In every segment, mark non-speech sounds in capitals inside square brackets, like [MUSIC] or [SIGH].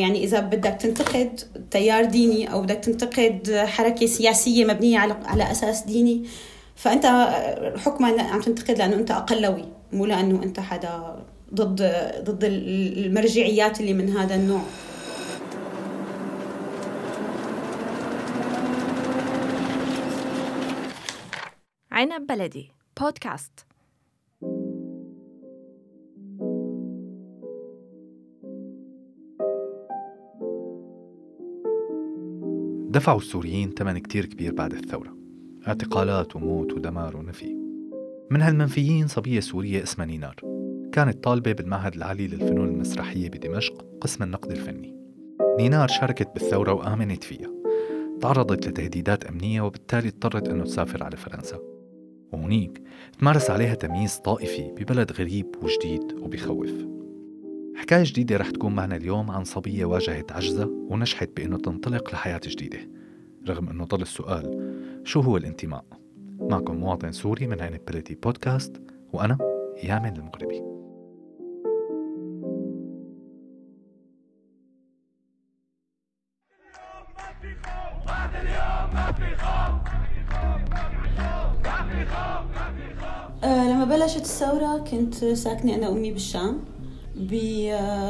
يعني إذا بدك تنتقد تيار ديني أو بدك تنتقد حركة سياسية مبنية على على أساس ديني فأنت حكما عم تنتقد لأنه أنت أقلوي مو لأنه أنت حدا ضد ضد المرجعيات اللي من هذا النوع. عنب بلدي بودكاست. دفعوا السوريين ثمن كتير كبير بعد الثورة. اعتقالات وموت ودمار ونفي. من هالمنفيين صبية سورية اسمها نينار. كانت طالبة بالمعهد العالي للفنون المسرحية بدمشق قسم النقد الفني. نينار شاركت بالثورة وآمنت فيها. تعرضت لتهديدات أمنية وبالتالي اضطرت أنه تسافر على فرنسا. وهونيك تمارس عليها تمييز طائفي ببلد غريب وجديد وبخوف. حكاية جديدة رح تكون معنا اليوم عن صبية واجهت عجزة ونجحت بأنه تنطلق لحياة جديدة. رغم أنه ضل السؤال شو هو الانتماء؟ معكم مواطن سوري من عين بلدي بودكاست وأنا يامن المغربي. آه لما بلشت الثورة كنت ساكنة أنا وأمي بالشام. ب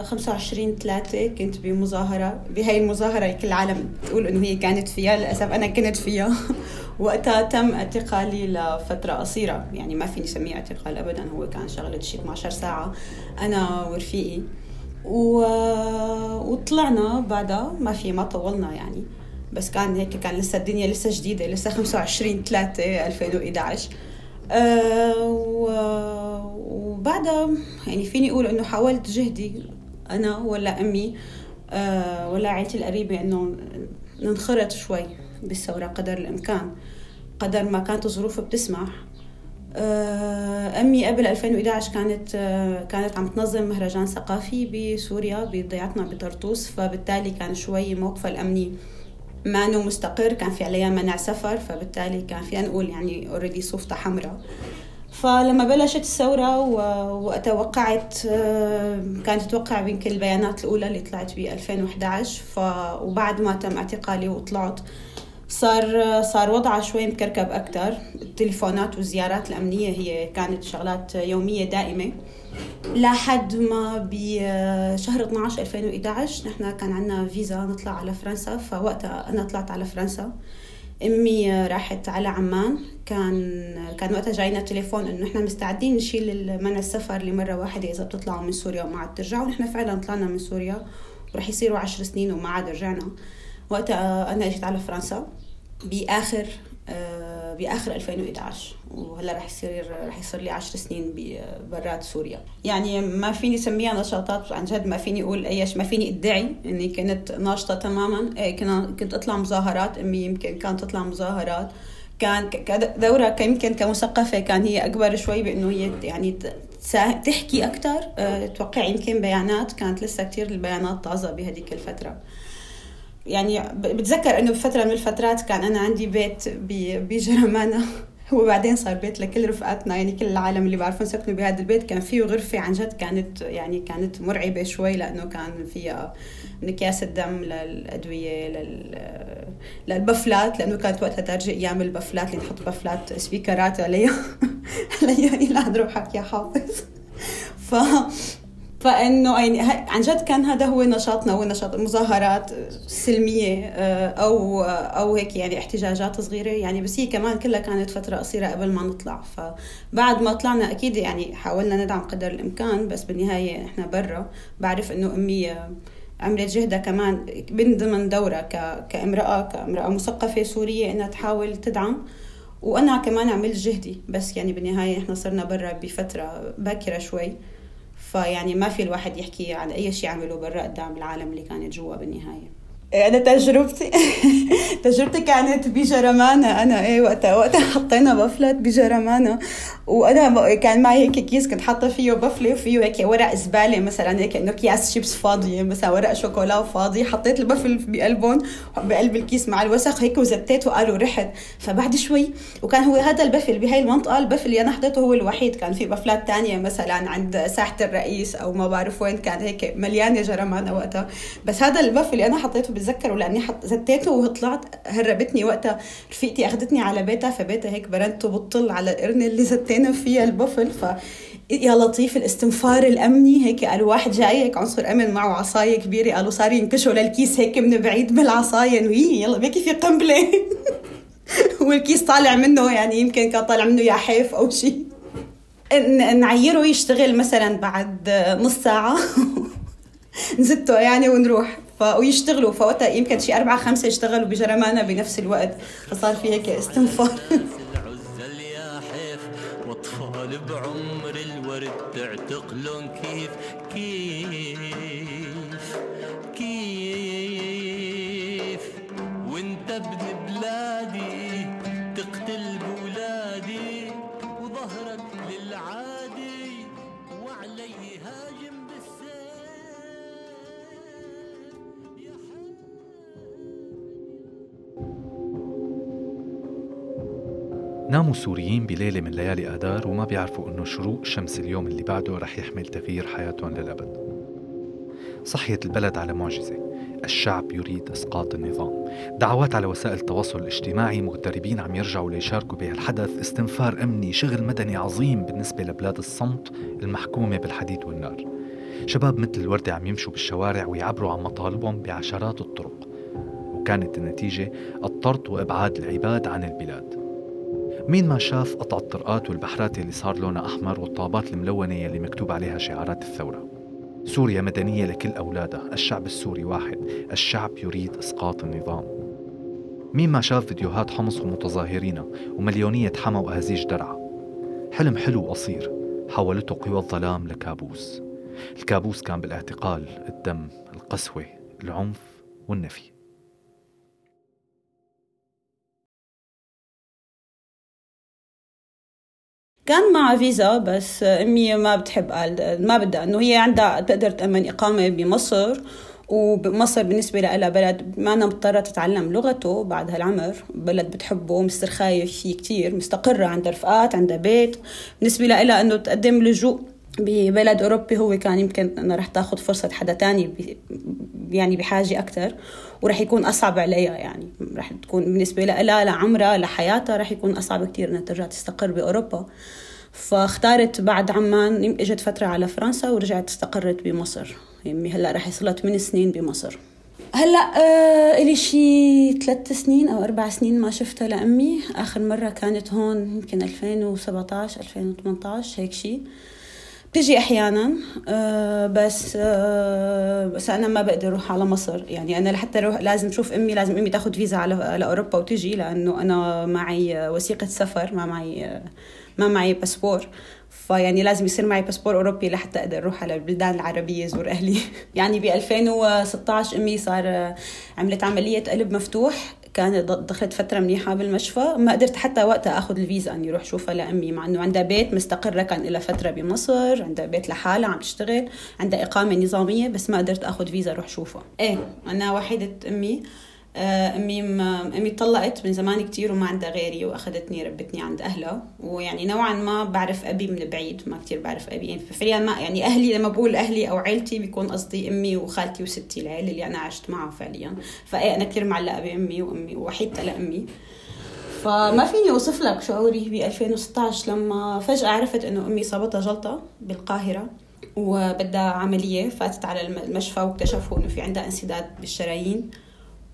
25 3 كنت بمظاهرة. بهاي المظاهرة اللي كل العالم تقول إنه هي كانت فيها للأسف أنا كنت فيها. [LAUGHS] وقتها تم اعتقالي لفترة قصيرة. يعني ما فيني أسميه اعتقال أبدا هو كان شغلة شي 12 ساعة أنا ورفيقي. و... وطلعنا بعدها. ما في ما طولنا يعني. بس كان هيك كان لسه الدنيا لسه جديدة لسه 25 3 2011 أه وبعدها يعني فيني أقول إنه حاولت جهدي أنا ولا أمي أه ولا عائلتي القريبة إنه ننخرط شوي بالثورة قدر الإمكان قدر ما كانت الظروف بتسمح. أه أمي قبل 2011 كانت كانت عم تنظم مهرجان ثقافي بسوريا بضيعتنا بطرطوس فبالتالي كان شوي موقفها الأمني ما أنه مستقر كان في عليها منع سفر فبالتالي كان فينا نقول يعني اوريدي صوفتها حمراء. فلما بلشت الثورة وتوقعت كانت تتوقع يمكن البيانات الأولى اللي طلعت ب 2011 ف وبعد ما تم اعتقالي وطلعت صار صار وضعها شوي مكركب أكثر التليفونات والزيارات الأمنية هي كانت شغلات يومية دائمة. لحد ما بشهر 12 2011 نحن كان عندنا فيزا نطلع على فرنسا فوقتها أنا طلعت على فرنسا. أمي راحت على عمان. كان كان وقتها جاينا تليفون إنه نحن مستعدين نشيل منع السفر لمرة واحدة إذا بتطلعوا من سوريا وما عاد ترجعوا. ونحن فعلا طلعنا من سوريا ورح يصيروا عشر سنين وما عاد رجعنا. وقتها أنا إجيت على فرنسا بآخر بآخر 2011 وهلا رح يصير رح يصير لي 10 سنين برات سوريا. يعني ما فيني أسميها نشاطات عن جد ما فيني أقول إيش ما فيني أدعي إني كنت ناشطة تماما. إيه، كنت أطلع مظاهرات أمي يمكن كانت تطلع مظاهرات. كان كدورة يمكن كمثقفة كان هي أكبر شوي بأنه هي يعني تحكي أكثر أه، توقع يمكن بيانات كانت لسه كثير البيانات طازة بهذيك الفترة. يعني بتذكر إنه بفترة من الفترات كان أنا عندي بيت بجرمانة [LAUGHS] وبعدين صار بيت لكل رفقاتنا. يعني كل العالم اللي بعرفهم سكنوا بهذا البيت كان فيه غرفة عن جد كانت يعني كانت مرعبة شوي لأنه كان فيها أكياس الدم للأدوية لل للبفلات لأنه كانت وقتها ترجع أيام البفلات اللي نحط بفلات سبيكرات عليها [LAUGHS] عليها إلى روحك يا حافظ. [LAUGHS] ف فإنه يعني عن جد كان هذا هو نشاطنا هو نشاط مظاهرات سلمية آه، أو أو هيك يعني احتجاجات صغيرة يعني بس هي كمان كلها كانت فترة قصيرة قبل ما نطلع. فبعد ما طلعنا أكيد يعني حاولنا ندعم قدر الإمكان بس بالنهاية إحنا برا. بعرف إنه أمي عملت جهدها كمان من ضمن دورة كامرأة كامرأة مثقفة سورية إنها تحاول تدعم. وأنا كمان عملت جهدي بس يعني بالنهاية إحنا صرنا برا بفترة باكرة شوي. فيعني ما في الواحد يحكي عن أي شيء عمله برا قدام العالم اللي كانت جوا بالنهاية. أنا تجربتي [LAUGHS] تجربتي كانت بجرمانة. أنا إيه وقتها وقتها حطينا بفلت بجرمانة. وأنا كان معي هيك كيس كنت حاطة فيه بفلة وفيه هيك ورق زبالة مثلا هيك إنه أكياس شيبس فاضية مثلا ورق شوكولا فاضي. حطيت البفل بقلبهم بقلب الكيس مع الوسخ هيك وزتيته وقالوا رحت. فبعد شوي وكان هو هذا البفل بهي المنطقة البفل اللي أنا حطيته هو الوحيد. كان في بفلات تانية مثلا عند ساحة الرئيس أو ما بعرف وين كان هيك مليانة جرمانة وقتها. بس هذا البفل اللي أنا حطيته بتذكره لاني حط زتيته وطلعت هربتني وقتها رفيقتي اخذتني على بيتها فبيتها هيك برنته بطل على القرن اللي زتينا فيها البفل ف يا لطيف الاستنفار الأمني هيك قالوا واحد جاي هيك عنصر أمن معه عصاية كبيرة قالوا صار ينكشوا للكيس هيك من بعيد بالعصاية إنه يلا بيكي في قنبلة. [LAUGHS] والكيس طالع منه يعني يمكن كان طالع منه يا حيف أو شيء نعيره يشتغل مثلا بعد نص ساعة. [LAUGHS] نزته يعني ونروح. ف... ويشتغلوا فوقتها يمكن شي أربعة خمسة يشتغلوا بجرمانة بنفس الوقت. فصار في هيك استنفار. واطفال بعمر الورد تعتقلون كيف كيف كيف وانت ابن بلادي. ناموا السوريين بليلة من ليالي آذار وما بيعرفوا إنه شروق شمس اليوم اللي بعده رح يحمل تغيير حياتهم للأبد. صحيت البلد على معجزة. الشعب يريد إسقاط النظام. دعوات على وسائل التواصل الاجتماعي مغتربين عم يرجعوا ليشاركوا بهالحدث. استنفار أمني شغل مدني عظيم بالنسبة لبلاد الصمت المحكومة بالحديد والنار. شباب مثل الوردة عم يمشوا بالشوارع ويعبروا عن مطالبهم بعشرات الطرق. وكانت النتيجة الطرد وإبعاد العباد عن البلاد. مين ما شاف قطع الطرقات والبحرات اللي صار لونها أحمر والطابات الملونة اللي مكتوب عليها شعارات الثورة. سوريا مدنية لكل أولادها الشعب السوري واحد الشعب يريد إسقاط النظام. مين ما شاف فيديوهات حمص ومتظاهرين ومليونية حما وأهزيج درعا. حلم حلو وقصير حولته قوى الظلام لكابوس. الكابوس كان بالاعتقال الدم القسوة العنف والنفي. كان معها فيزا بس أمي ما بتحب قال ما بدها إنه هي عندها تقدر تأمن إقامة بمصر ومصر بالنسبة لها بلد ما أنا مضطرة تتعلم لغته بعد هالعمر بلد بتحبه مسترخاية فيه كتير مستقرة عندها رفقات عندها بيت بالنسبة لها أنه تقدم لجوء ببلد أوروبي هو كان يمكن أنا رح تاخذ فرصة حدا تاني يعني بحاجة أكتر ورح يكون أصعب عليها يعني. رح تكون بالنسبة لها لعمرها لحياتها رح يكون أصعب كتير إنها ترجع تستقر بأوروبا. فاختارت بعد عمان إجت فترة على فرنسا ورجعت استقرت بمصر. يمي هلأ رح يصير 8 سنين بمصر. هلأ آه إلي شي ثلاث سنين أو أربع سنين ما شفتها لأمي. آخر مرة كانت هون يمكن 2017 2018 هيك شي. بتجي أحيانا آه بس آه بس أنا ما بقدر أروح على مصر. يعني أنا لحتى أروح لازم أشوف أمي لازم أمي تاخذ فيزا على لاوروبا وتجي لأنه أنا معي وثيقة سفر ما معي ما معي باسبور. فيعني لازم يصير معي باسبور أوروبي لحتى أقدر أروح على البلدان العربية زور أهلي. [LAUGHS] يعني ب 2016 أمي صار عملت عملية قلب مفتوح. كانت دخلت فترة منيحة بالمشفى ما قدرت حتى وقتها أخذ الفيزا أني أروح شوفها لأمي. مع أنه عندها بيت مستقرة كان لها فترة بمصر عندها بيت لحالها عم تشتغل عندها إقامة نظامية بس ما قدرت أخذ فيزا أروح شوفها. إيه أنا وحيدة أمي أمي أمي طلقت من زمان كتير وما عندها غيري وأخذتني ربتني عند أهلها. ويعني نوعا ما بعرف أبي من بعيد ما كتير بعرف أبي. يعني فعليا ما يعني أهلي لما بقول أهلي أو عيلتي بيكون قصدي أمي وخالتي وستي العيلة اللي أنا عشت معها فعليا. فايه أنا كثير معلقة بأمي وأمي ووحيدة لأمي. فما فيني أوصف لك شعوري ب 2016 لما فجأة عرفت إنه أمي صابتها جلطة بالقاهرة وبدها عملية فاتت على المشفى واكتشفوا إنه في عندها انسداد بالشرايين.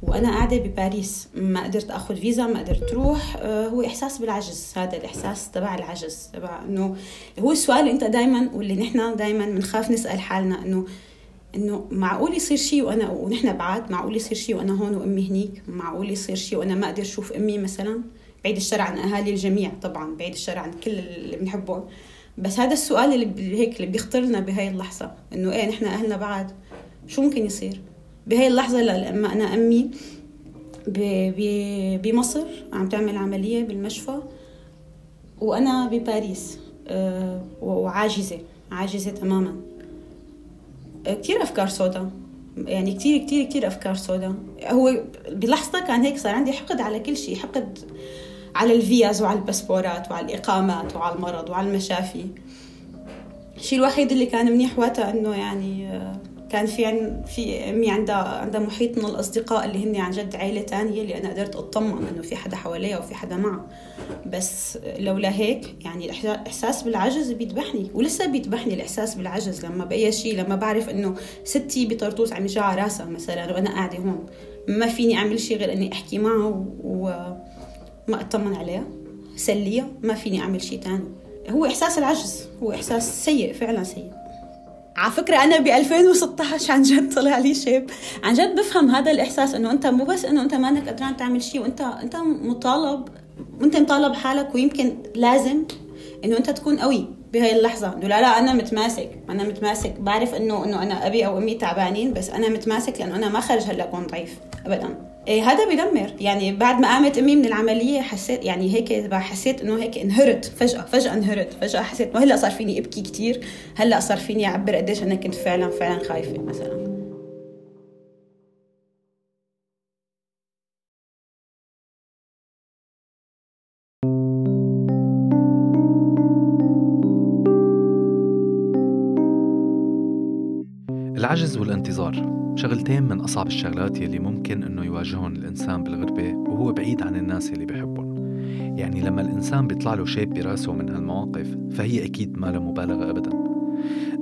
وأنا قاعدة بباريس. ما قدرت أخذ فيزا ما قدرت أروح آه، هو إحساس بالعجز. هذا الإحساس تبع العجز تبع إنه هو السؤال اللي أنت دائما واللي نحن دائما بنخاف نسأل حالنا انه إنه معقول يصير شيء وأنا ونحن بعاد معقول يصير شيء وأنا هون وأمي هنيك؟ معقول يصير شيء وأنا ما أقدر أشوف أمي مثلا؟ بعيد الشر عن أهالي الجميع طبعا بعيد الشر عن كل اللي بنحبهم. بس هذا السؤال اللي هيك اللي بيخطر لنا بهاي اللحظة إنه إيه نحن أهلنا بعد؟ شو ممكن يصير؟ بهاي اللحظة لما أنا أمي بمصر عم تعمل عملية بالمشفى وأنا بباريس آه، وعاجزة عاجزة تماما. كتير أفكار سوداء. يعني كتير كتير كتير أفكار سوداء. هو بلحظة كان هيك صار عندي حقد على كل شيء حقد على الفيز وعلى الباسبورات وعلى الإقامات وعلى المرض وعلى المشافي. الشيء الوحيد اللي كان منيح وقتها إنه يعني آه، كان في عن في أمي عندها عندها محيط من الأصدقاء اللي هن عن جد عائله تانية اللي أنا قدرت أطمن إنه في حدا حواليها وفي حدا معها بس لولا هيك يعني الاحساس بالعجز بيذبحني ولسه بيذبحني الإحساس بالعجز. لما بأي شيء لما بعرف إنه ستي بطرطوس عم يجع راسها مثلا وأنا قاعدة هون ما فيني أعمل شيء غير إني أحكي معها وما أطمن عليها سليها ما فيني أعمل شيء تاني. هو إحساس العجز هو إحساس سيء فعلا سيء. على فكرة أنا ب 2016 عن جد طلع لي شيب. عن جد بفهم هذا الإحساس إنه أنت مو بس إنه أنت ما إنك قدران تعمل شيء وأنت أنت مطالب وأنت مطالب حالك ويمكن لازم إنه أنت تكون قوي بهاي اللحظة. إنه لا لا أنا متماسك. أنا متماسك. بعرف إنه إنه أنا أبي أو أمي تعبانين بس أنا متماسك لأنه أنا ما خرج هلأ أكون ضعيف. أبدا. هذا بدمر يعني بعد ما قامت أمي من العملية حسيت يعني هيك حسيت إنه هيك انهرت. فجاه فجأة انهرت. فجأة حسيت وهلا صار فيني أبكي كثير هلأ صار فيني أعبر قديش أنا كنت فعلا فعلا خايفة مثلا. العجز والانتظار. شغلتين من أصعب الشغلات يلي ممكن إنه يواجههم الإنسان بالغربة وهو بعيد عن الناس يلي بحبهم. يعني لما الإنسان بيطلع له شيء براسه من هالمواقف فهي أكيد ما مبالغة أبدا.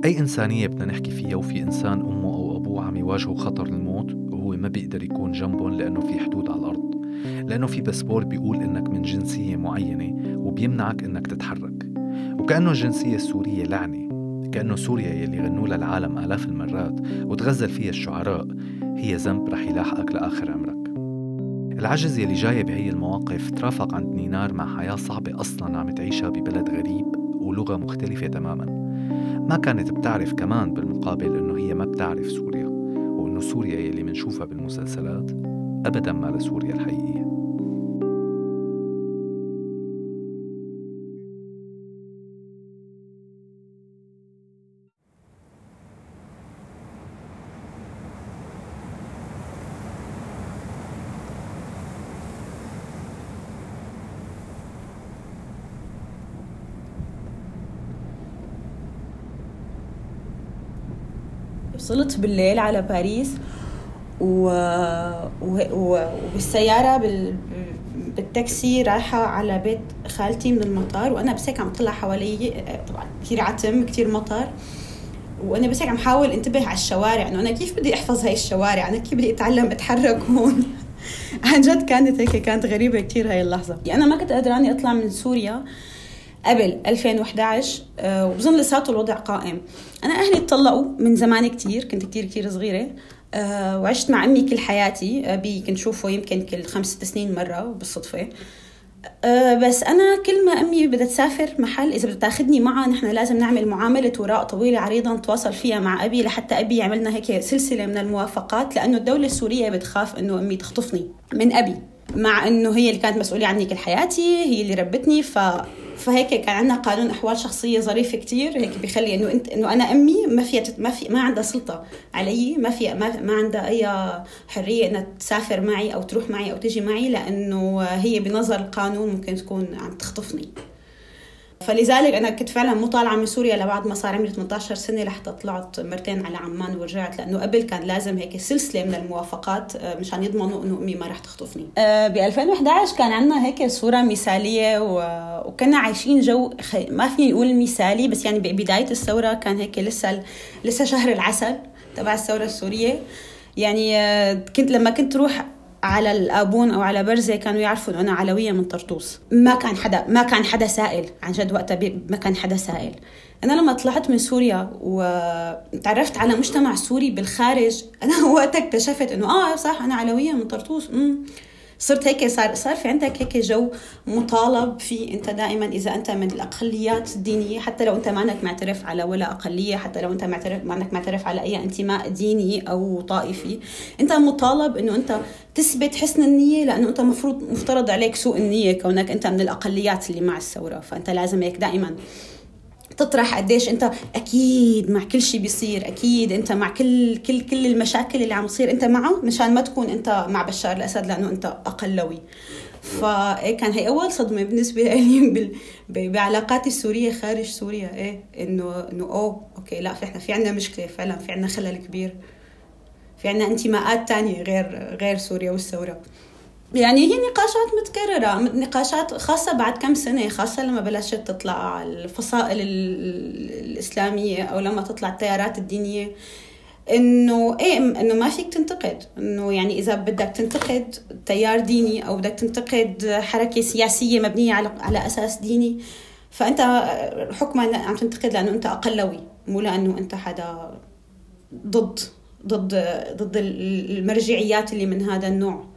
أي إنسانية بدنا نحكي فيها وفي إنسان أمه أو أبوه عم يواجهوا خطر الموت وهو ما بيقدر يكون جنبهم لأنه في حدود على الأرض. لأنه في باسبور بيقول إنك من جنسية معينة وبيمنعك إنك تتحرك. وكأنه الجنسية السورية لعنة. كأنه سوريا يلي غنوا لها العالم آلاف المرات وتغزل فيها الشعراء. هي ذنب رح يلاحقك لآخر عمرك. العجز يلي جاية بهي المواقف ترافق عند نينار مع حياة صعبة أصلا عم تعيشها ببلد غريب ولغة مختلفة تماما. ما كانت بتعرف كمان بالمقابل إنه هي ما بتعرف سوريا وإنه سوريا يلي منشوفها بالمسلسلات أبدا ما لسوريا الحقيقية. وصلت بالليل على باريس و... و... وبالسيارة بال... بالتاكسي رايحة على بيت خالتي من المطار وأنا بس هيك عم طلع حوالي طبعا كثير عتم كثير مطر. وأنا بس هيك عم حاول انتبه على الشوارع إنه أنا كيف بدي أحفظ هاي الشوارع؟ أنا كيف بدي أتعلم أتحرك هون؟ [LAUGHS] عن جد كانت هيك كانت غريبة كثير هاي اللحظة. يعني أنا ما كنت قادراني أطلع من سوريا. قبل 2011 آه، وبظن لساته الوضع قائم. أنا أهلي اتطلقوا من زمان كتير كنت كتير كتير صغيرة آه، وعشت مع أمي كل حياتي. أبي كنت شوفه يمكن كل خمس ست سنين مرة بالصدفة. آه، بس أنا كل ما أمي بدها تسافر محل إذا بدها تاخذني معها نحن لازم نعمل معاملة وراء طويلة عريضة نتواصل فيها مع أبي لحتى أبي يعمل لنا هيك سلسلة من الموافقات لأنه الدولة السورية بتخاف إنه أمي تخطفني من أبي مع إنه هي اللي كانت مسؤولة عني كل حياتي هي اللي ربتني ف فهيك كان عندنا قانون أحوال شخصية ظريف كتير هيك بيخلي إنه انت إنه أنا أمي ما فيها ما في ما عندها سلطة علي ما في ما, ما عندها أي حرية إنها تسافر معي أو تروح معي أو تجي معي لأنه هي بنظر القانون ممكن تكون عم تخطفني. فلذلك أنا كنت فعلا مو طالعة من سوريا لبعد ما صار عمري 18 سنة لحتى طلعت مرتين على عمان ورجعت لأنه قبل كان لازم هيك سلسلة من الموافقات آه، مشان يضمنوا إنه أمي ما رح تخطفني. آه، ب 2011 كان عندنا هيك صورة مثالية وكنا عايشين جو ما فيني نقول مثالي بس يعني ببدايه الثورة كان هيك لسه لسه شهر العسل تبع الثورة السورية. يعني آه، كنت لما كنت روح على الأبون أو على برزة كانوا يعرفوا إنه أنا علوية من طرطوس. ما كان حدا ما كان حدا سائل. عن جد وقتها ما كان حدا سائل. أنا لما طلعت من سوريا وتعرفت على مجتمع سوري بالخارج أنا [LAUGHS] وقتها اكتشفت إنه آه صح أنا علوية من طرطوس. امم صرت هيك صار صار في عندك هيك جو مطالب فيه أنت دائما إذا أنت من الأقليات الدينية حتى لو أنت ما انك معترف على ولا أقلية حتى لو أنت معترف ما انك معترف على أي انتماء ديني أو طائفي أنت مطالب إنه أنت تثبت حسن النية لأنه أنت مفروض مفترض عليك سوء النية كونك أنت من الأقليات اللي مع الثوره فأنت لازم هيك دائما تطرح قديش انت أكيد مع كل شيء بيصير أكيد انت مع كل كل كل المشاكل اللي عم تصير انت معه مشان ما تكون انت مع بشار الأسد لأنه انت أقلوي. فكان هي أول صدمة بالنسبة لي [LAUGHS] بعلاقاتي السورية خارج سوريا إيه إنه إنه أوه أوكي لا إحنا في عندنا مشكلة فعلا في عندنا خلل كبير. في عندنا انتماءات تانية غير غير سوريا والثوره يعني هي نقاشات متكررة نقاشات خاصة بعد كم سنة خاصة لما بلشت تطلع الفصائل الإسلامية أو لما تطلع التيارات الدينية. إنه إيه إنه ما فيك تنتقد. إنه يعني إذا بدك تنتقد تيار ديني أو بدك تنتقد حركة سياسية مبنية على على أساس ديني فأنت حكما عم تنتقد لأنه أنت أقلوي مو لأنه أنت حدا ضد ضد ضد المرجعيات اللي من هذا النوع.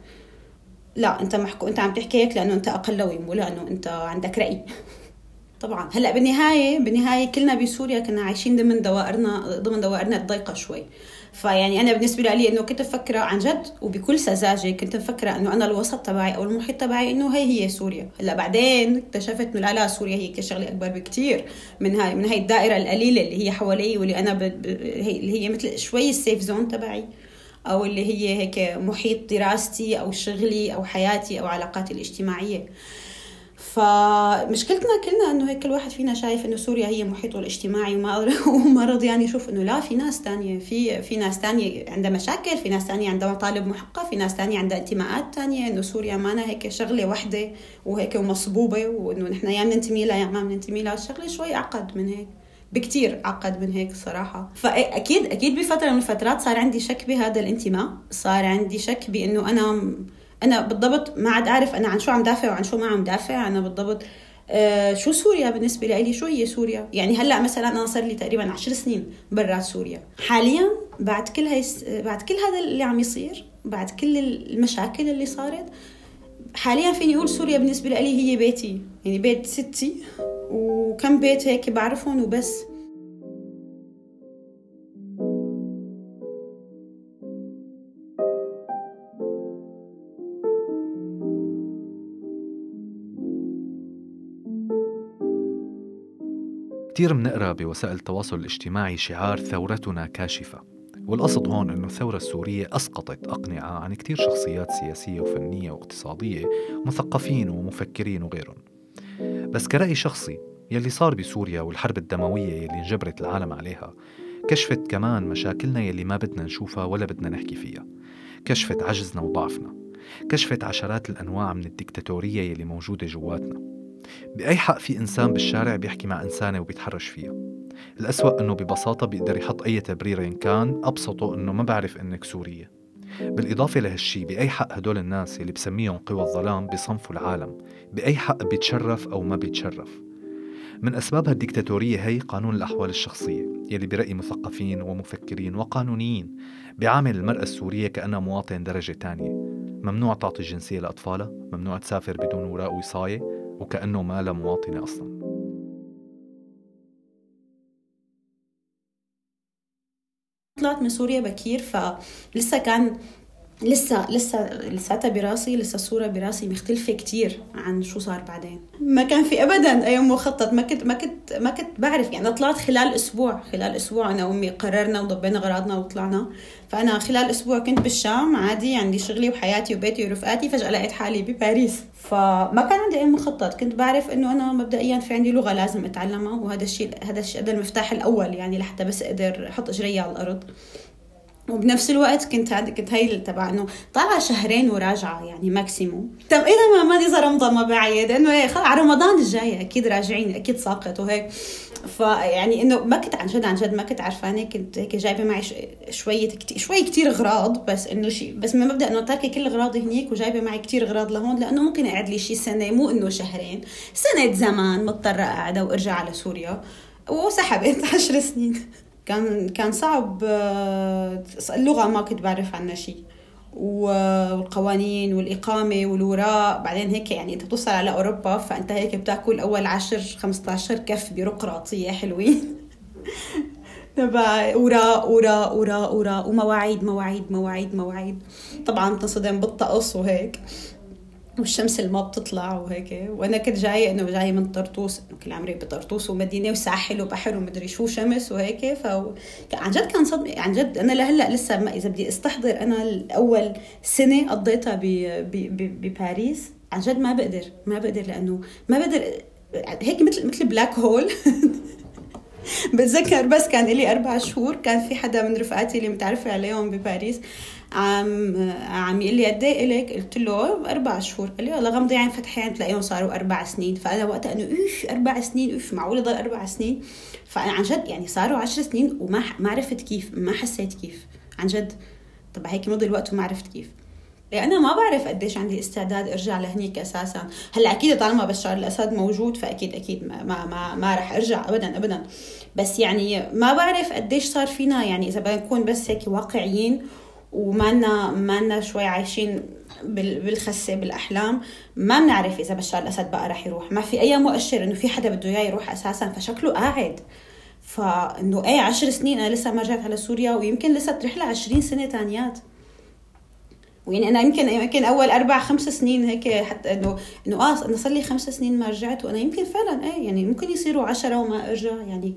لا أنت محكو أنت عم تحكي هيك لأنه أنت اقلوي مو لأنه أنت عندك رأي. [LAUGHS] طبعا. هلأ بالنهاية بالنهاية كلنا بسوريا كنا عايشين ضمن دوائرنا ضمن دوائرنا الضيقة شوي. فيعني أنا بالنسبة لي إنه كنت مفكرة عن جد وبكل سذاجة كنت مفكرة إنه أنا الوسط تبعي أو المحيط تبعي إنه هي هي سوريا. هلأ بعدين اكتشفت إنه لا لا سوريا هي شغله أكبر بكثير من هاي من هاي الدائرة القليلة اللي هي حوالي واللي أنا ب... ب... اللي هي مثل شوي ال safe zone تبعي. أو اللي هي هيك محيط دراستي أو شغلي أو حياتي أو علاقاتي الاجتماعية. فمشكلتنا كلنا إنه هيك كل واحد فينا شايف إنه سوريا هي محيطه الاجتماعي وما [LAUGHS] وما رضيان يعني يشوف إنه لا في ناس تانية في في ناس تانية عندها مشاكل في ناس تانية عندها مطالب محقة في ناس تانية عندها انتماءات تانية إنه سوريا مانا هيك شغلة وحدة وهيك ومصبوبة وإنه نحن يا بننتمي لها يا ما بننتمي لها. الشغلة شوي اعقد من هيك. بكتير عقد من هيك صراحة. فأكيد أكيد بفترة من الفترات صار عندي شك بهذا الانتماء. صار عندي شك بأنه أنا أنا بالضبط ما عاد أعرف أنا عن شو عم دافع وعن شو ما عم دافع. أنا بالضبط آه شو سوريا بالنسبة لي؟ شو هي سوريا؟ يعني هلأ مثلا أنا صار لي تقريبا عشر سنين برات سوريا. حاليا بعد كل هاي بعد كل هذا اللي عم يصير بعد كل المشاكل اللي صارت حاليا فيني أقول سوريا بالنسبة لي هي بيتي. يعني بيت ستي. وكم بيت هيك بعرفهم وبس. كتير منقرأ بوسائل التواصل الاجتماعي شعار ثورتنا كاشفة والقصد هون أنه الثورة السورية أسقطت أقنعة عن كتير شخصيات سياسية وفنية واقتصادية مثقفين ومفكرين وغيرهم. بس كرأي شخصي يلي صار بسوريا والحرب الدموية يلي انجبرت العالم عليها كشفت كمان مشاكلنا يلي ما بدنا نشوفها ولا بدنا نحكي فيها. كشفت عجزنا وضعفنا. كشفت عشرات الأنواع من الدكتاتورية يلي موجودة جواتنا. بأي حق في إنسان بالشارع بيحكي مع إنسانة وبيتحرش فيها؟ الأسوأ أنه ببساطة بيقدر يحط أي تبرير إن كان أبسطه أنه ما بعرف إنك سورية. بالإضافة لهالشي بأي حق هدول الناس اللي بسميهم قوى الظلام بصنفوا العالم بأي حق بيتشرف أو ما بيتشرف؟ من أسباب هالديكتاتورية هي قانون الأحوال الشخصية يلي برأي مثقفين ومفكرين وقانونيين بيعامل المرأة السورية كأنها مواطن درجة تانية. ممنوع تعطي الجنسية لأطفالها ممنوع تسافر بدون وراء وصاية وكأنه ما لها مواطنة أصلاً. طلعت من سوريا بكير فلسه كان لسه لسه لساتها براسي لسه الصورة براسي مختلفة كتير عن شو صار بعدين. ما كان في ابدا اي مخطط ما كنت ما كنت ما كنت بعرف. يعني طلعت خلال أسبوع خلال أسبوع أنا وأمي قررنا وضبينا اغراضنا وطلعنا. فأنا خلال أسبوع كنت بالشام عادي عندي شغلي وحياتي وبيتي ورفقاتي فجأة لقيت حالي بباريس. فما كان عندي أي مخطط. كنت بعرف إنه أنا مبدئيا في عندي لغة لازم أتعلمها وهذا الشيء هذا الشيء هذا المفتاح الأول يعني لحتى بس أقدر أحط إجري على الأرض. وبنفس الوقت كنت كنت هاي تبع إنه طالعة شهرين وراجعة يعني ماكسيموم طب إذا ما ما اذا رمضان ما بعيد إنه هيك على رمضان الجاي أكيد راجعين أكيد ساقط وهيك. فيعني إنه ما كنت عن جد عن جد ما كنت عرفانه كنت هيك جايبة معي شوية كتير شوي كثير اغراض بس إنه شيء بس من مبدأ إنه تاركة كل اغراضي هنيك وجايبة معي كثير اغراض لهون لأنه ممكن اقعد لي شيء سنة مو إنه شهرين. سنة زمان مضطرة قاعدة وارجع على سوريا. وسحبت [LAUGHS] عشر سنين. كان كان صعب آه، اللغة ما كنت بعرف عنها شيء والقوانين والإقامة والوراء. بعدين هيك يعني أنت بتوصل على أوروبا فأنت هيك بتأكل أول 10 15 كف بيروقراطية حلوين. [LAUGHS] تبع وراء وراء وراء وراء ومواعيد مواعيد مواعيد مواعيد. طبعا بتصدم بالطقس وهيك. والشمس اللي ما بتطلع وهيك. وأنا كنت جاية إنه جاية من طرطوس إنه كل عمري بطرطوس ومدينة وساحل وبحر ومدري شو شمس وهيك. ف عن جد كان صدمة. عن جد أنا لهلأ لسه ما إذا بدي أستحضر أنا الأول سنة قضيتها بباريس عن جد ما بقدر. ما بقدر لأنه ما بقدر. هيك مثل مثل بلاك هول [LAUGHS] بتذكر بس كان لي أربع شهور كان في حدا من رفقاتي اللي متعرفة عليهم بباريس. عم عم يقول لي قد إيه إلك؟ قلت له أربع شهور. قال لي والله غمضي عين فتحي عين تلاقيهم صاروا أربع سنين. فأنا وقتها إنه إيش أربع سنين؟ إيش معقول يضل أربع سنين؟ فأنا عن جد يعني صاروا عشر سنين وما ما عرفت كيف ما حسيت كيف عن جد. طب هيك مضي الوقت وما عرفت كيف. أنا ما بعرف قديش عندي استعداد أرجع لهنيك أساسا. هلأ أكيد طالما بشار الأسد موجود فأكيد أكيد ما ما ما, ما رح أرجع ابدا ابدا. بس يعني ما بعرف قديش صار فينا يعني إذا بدنا نكون بس هيك واقعيين وما ما شوي عايشين بالخسة بالأحلام. ما بنعرف إذا بشار الأسد بقى رح يروح. ما في أي مؤشر إنه في حدا بده إياه يروح أساسا فشكله قاعد. فإنه إيه عشر سنين أنا لسه ما رجعت على سوريا ويمكن لسه تروح لها 20 سنة تانيات. ويعني أنا يمكن يمكن أول أربع خمس سنين هيك حتى إنه إنه آه أنا صار لي خمس سنين ما رجعت وأنا يمكن فعلا إيه يعني ممكن يصيروا عشرة وما أرجع يعني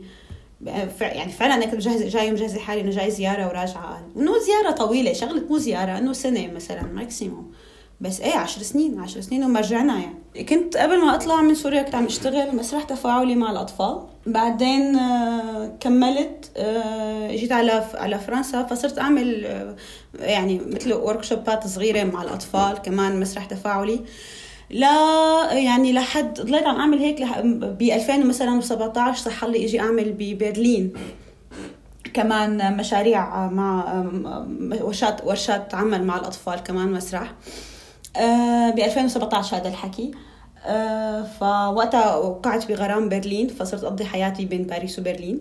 يعني فعلا أنا كنت مجهزه جاي مجهزه حالي إنه جاي زيارة وراجعة. إنه زيارة طويلة شغلة مو زيارة إنه سنة مثلا ماكسيموم بس إيه عشر سنين عشر سنين وما رجعنا يعني. كنت قبل ما أطلع من سوريا كنت عم أشتغل مسرح تفاعلي مع الأطفال. بعدين آه، كملت آه، جيت على على فرنسا فصرت أعمل آه، يعني مثل ورك صغيرة مع الأطفال كمان مسرح تفاعلي. لا يعني لحد ضليت عم أعمل هيك ب 2017 صح لي إجي أعمل ببرلين كمان مشاريع مع ورشات ورشات عمل مع الأطفال كمان مسرح. آه، ب 2017 هذا الحكي. آه، فوقتها وقعت بغرام برلين فصرت أقضي حياتي بين باريس وبرلين.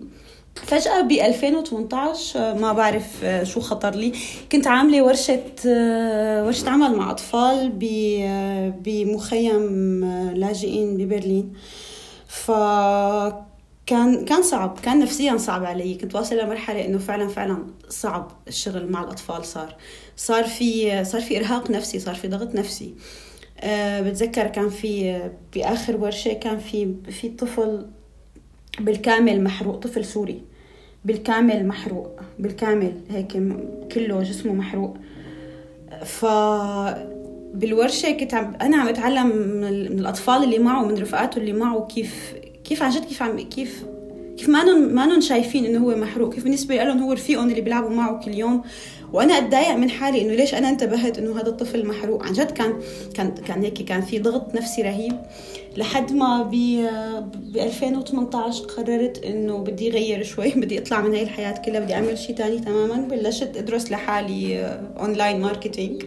فجأة ب 2018 ما بعرف شو خطر لي. كنت عاملة ورشة ورشة عمل مع أطفال بمخيم لاجئين ببرلين. ف كان كان صعب كان نفسيا صعب علي. كنت واصلة لمرحلة إنه فعلا فعلا صعب الشغل مع الأطفال. صار صار في صار في إرهاق نفسي صار في ضغط نفسي. أه بتذكر كان في بآخر ورشة كان في في طفل بالكامل محروق طفل سوري. بالكامل محروق بالكامل هيك كله جسمه محروق. ف بالورشة كنت عم أنا عم اتعلم من الأطفال اللي معه من رفقاته اللي معه كيف كيف عن جد كيف عم كيف كيف ما ما شايفين إنه هو محروق. كيف بالنسبة لهم هو رفيقهم اللي بيلعبوا معه كل يوم. وأنا أتضايق من حالي إنه ليش أنا انتبهت إنه هذا الطفل محروق. عن جد كان كان كان هيك كان في ضغط نفسي رهيب. لحد ما ب ب 2018 قررت إنه بدي اغير شوي [LAUGHS] بدي اطلع من هاي الحياة كلها بدي أعمل شيء ثاني تماما. بلشت أدرس لحالي online marketing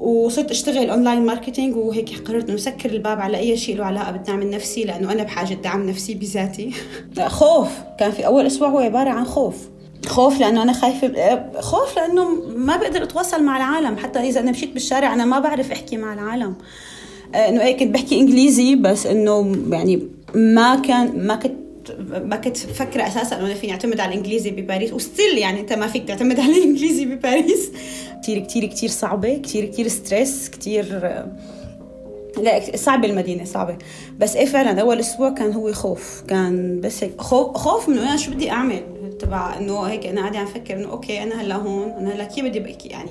وصرت أشتغل online marketing وهيك قررت إنه سكر الباب على أي شيء له علاقة بالدعم النفسي لأنه أنا بحاجة دعم نفسي بذاتي. [LAUGHS] خوف. كان في أول أسبوع هو عبارة عن خوف. خوف لأنه أنا خايفة خوف لأنه ما بقدر أتواصل مع العالم. حتى إذا أنا مشيت بالشارع أنا ما بعرف أحكي مع العالم. آه، إنه إيه كنت بحكي إنجليزي بس إنه يعني ما كان ما كنت ما كنت مفكرة أساسا إنه فيني أعتمد على الإنجليزي بباريس. و still يعني أنت ما فيك تعتمد على الإنجليزي بباريس. كثير كثير كثير صعبة كثير كثير stress كثير لا صعبة المدينة صعبة. بس إيه فعلا أول أسبوع كان هو خوف. كان بس هيك خوف خوف من أنا شو بدي أعمل؟ تبع إنه هيك أنا قاعدة عم فكر إنه okay أنا هلأ هون أنا هلأ كيف بدي بحكي يعني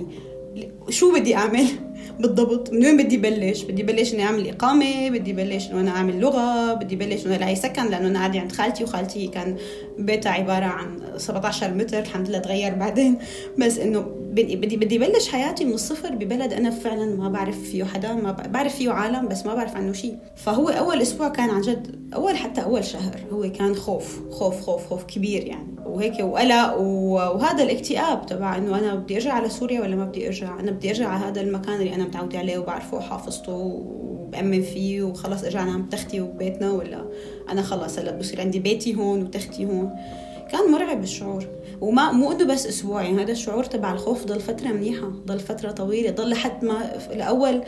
شو بدي أعمل؟ [LAUGHS] بالضبط. من وين بدي بلش؟ بدي بلش إني أعمل إقامة بدي بلش إنه أنا أعمل لغة بدي بلش إنه الاقي سكن لأنه أنا قاعدة عند خالتي وخالتي كان بيتها عبارة عن 17 متر الحمد لله تغير بعدين. بس إنه بدي بدي بلش حياتي من الصفر ببلد أنا فعلا ما بعرف فيه حدا ما بعرف فيه عالم بس ما بعرف عنه شيء. فهو أول أسبوع كان عن جد أول حتى أول شهر هو كان خوف خوف خوف خوف كبير يعني. وهيك وقلق وهذا الاكتئاب تبع إنه أنا بدي أرجع على سوريا ولا ما بدي أرجع؟ أنا بدي أرجع على هذا المكان اللي أنا متعودة عليه وبعرفه وحافظته وبأمن فيه وخلص ارجع انام بتختي وببيتنا ولا أنا خلص هلأ بصير عندي بيتي هون وتختي هون. كان مرعب الشعور. وما مو إنه بس أسبوع يعني هذا الشعور تبع الخوف ضل فترة منيحة ضل فترة طويلة ضل لحد ما الأول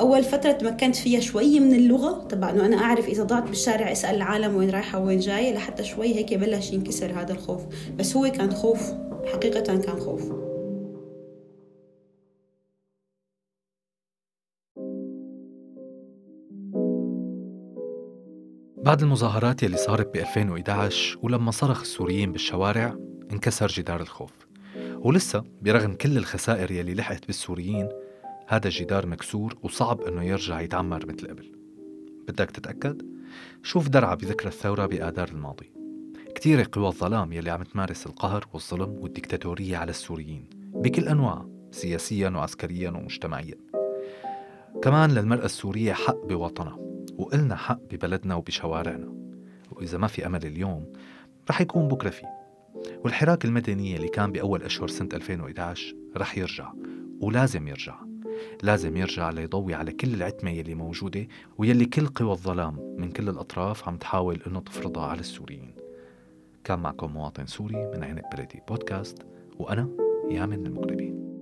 أول فترة تمكنت فيها شوي من اللغة تبع إنه أنا أعرف إذا ضعت بالشارع أسأل العالم وين رايحة وين جاية لحتى شوي هيك بلش ينكسر هذا الخوف. بس هو كان خوف حقيقة كان خوف. بعد المظاهرات يلي صارت ب 2011 ولما صرخ السوريين بالشوارع انكسر جدار الخوف. ولسه برغم كل الخسائر يلي لحقت بالسوريين هذا الجدار مكسور وصعب إنه يرجع يتعمر مثل قبل. بدك تتأكد؟ شوف درعا بذكرى الثورة بآذار الماضي. كتير قوى الظلام يلي عم تمارس القهر والظلم والديكتاتورية على السوريين بكل أنواع سياسيا وعسكريا ومجتمعيا. كمان للمرأة السورية حق بوطنها. وإلنا حق ببلدنا وبشوارعنا وإذا ما في أمل اليوم رح يكون بكرة فيه. والحراك المدني اللي كان بأول أشهر سنة 2011 رح يرجع ولازم يرجع. لازم يرجع ليضوي على كل العتمة يلي موجودة ويلي كل قوى الظلام من كل الأطراف عم تحاول أنه تفرضها على السوريين. كان معكم مواطن سوري من عنب بلدي بودكاست وأنا يامن المغربي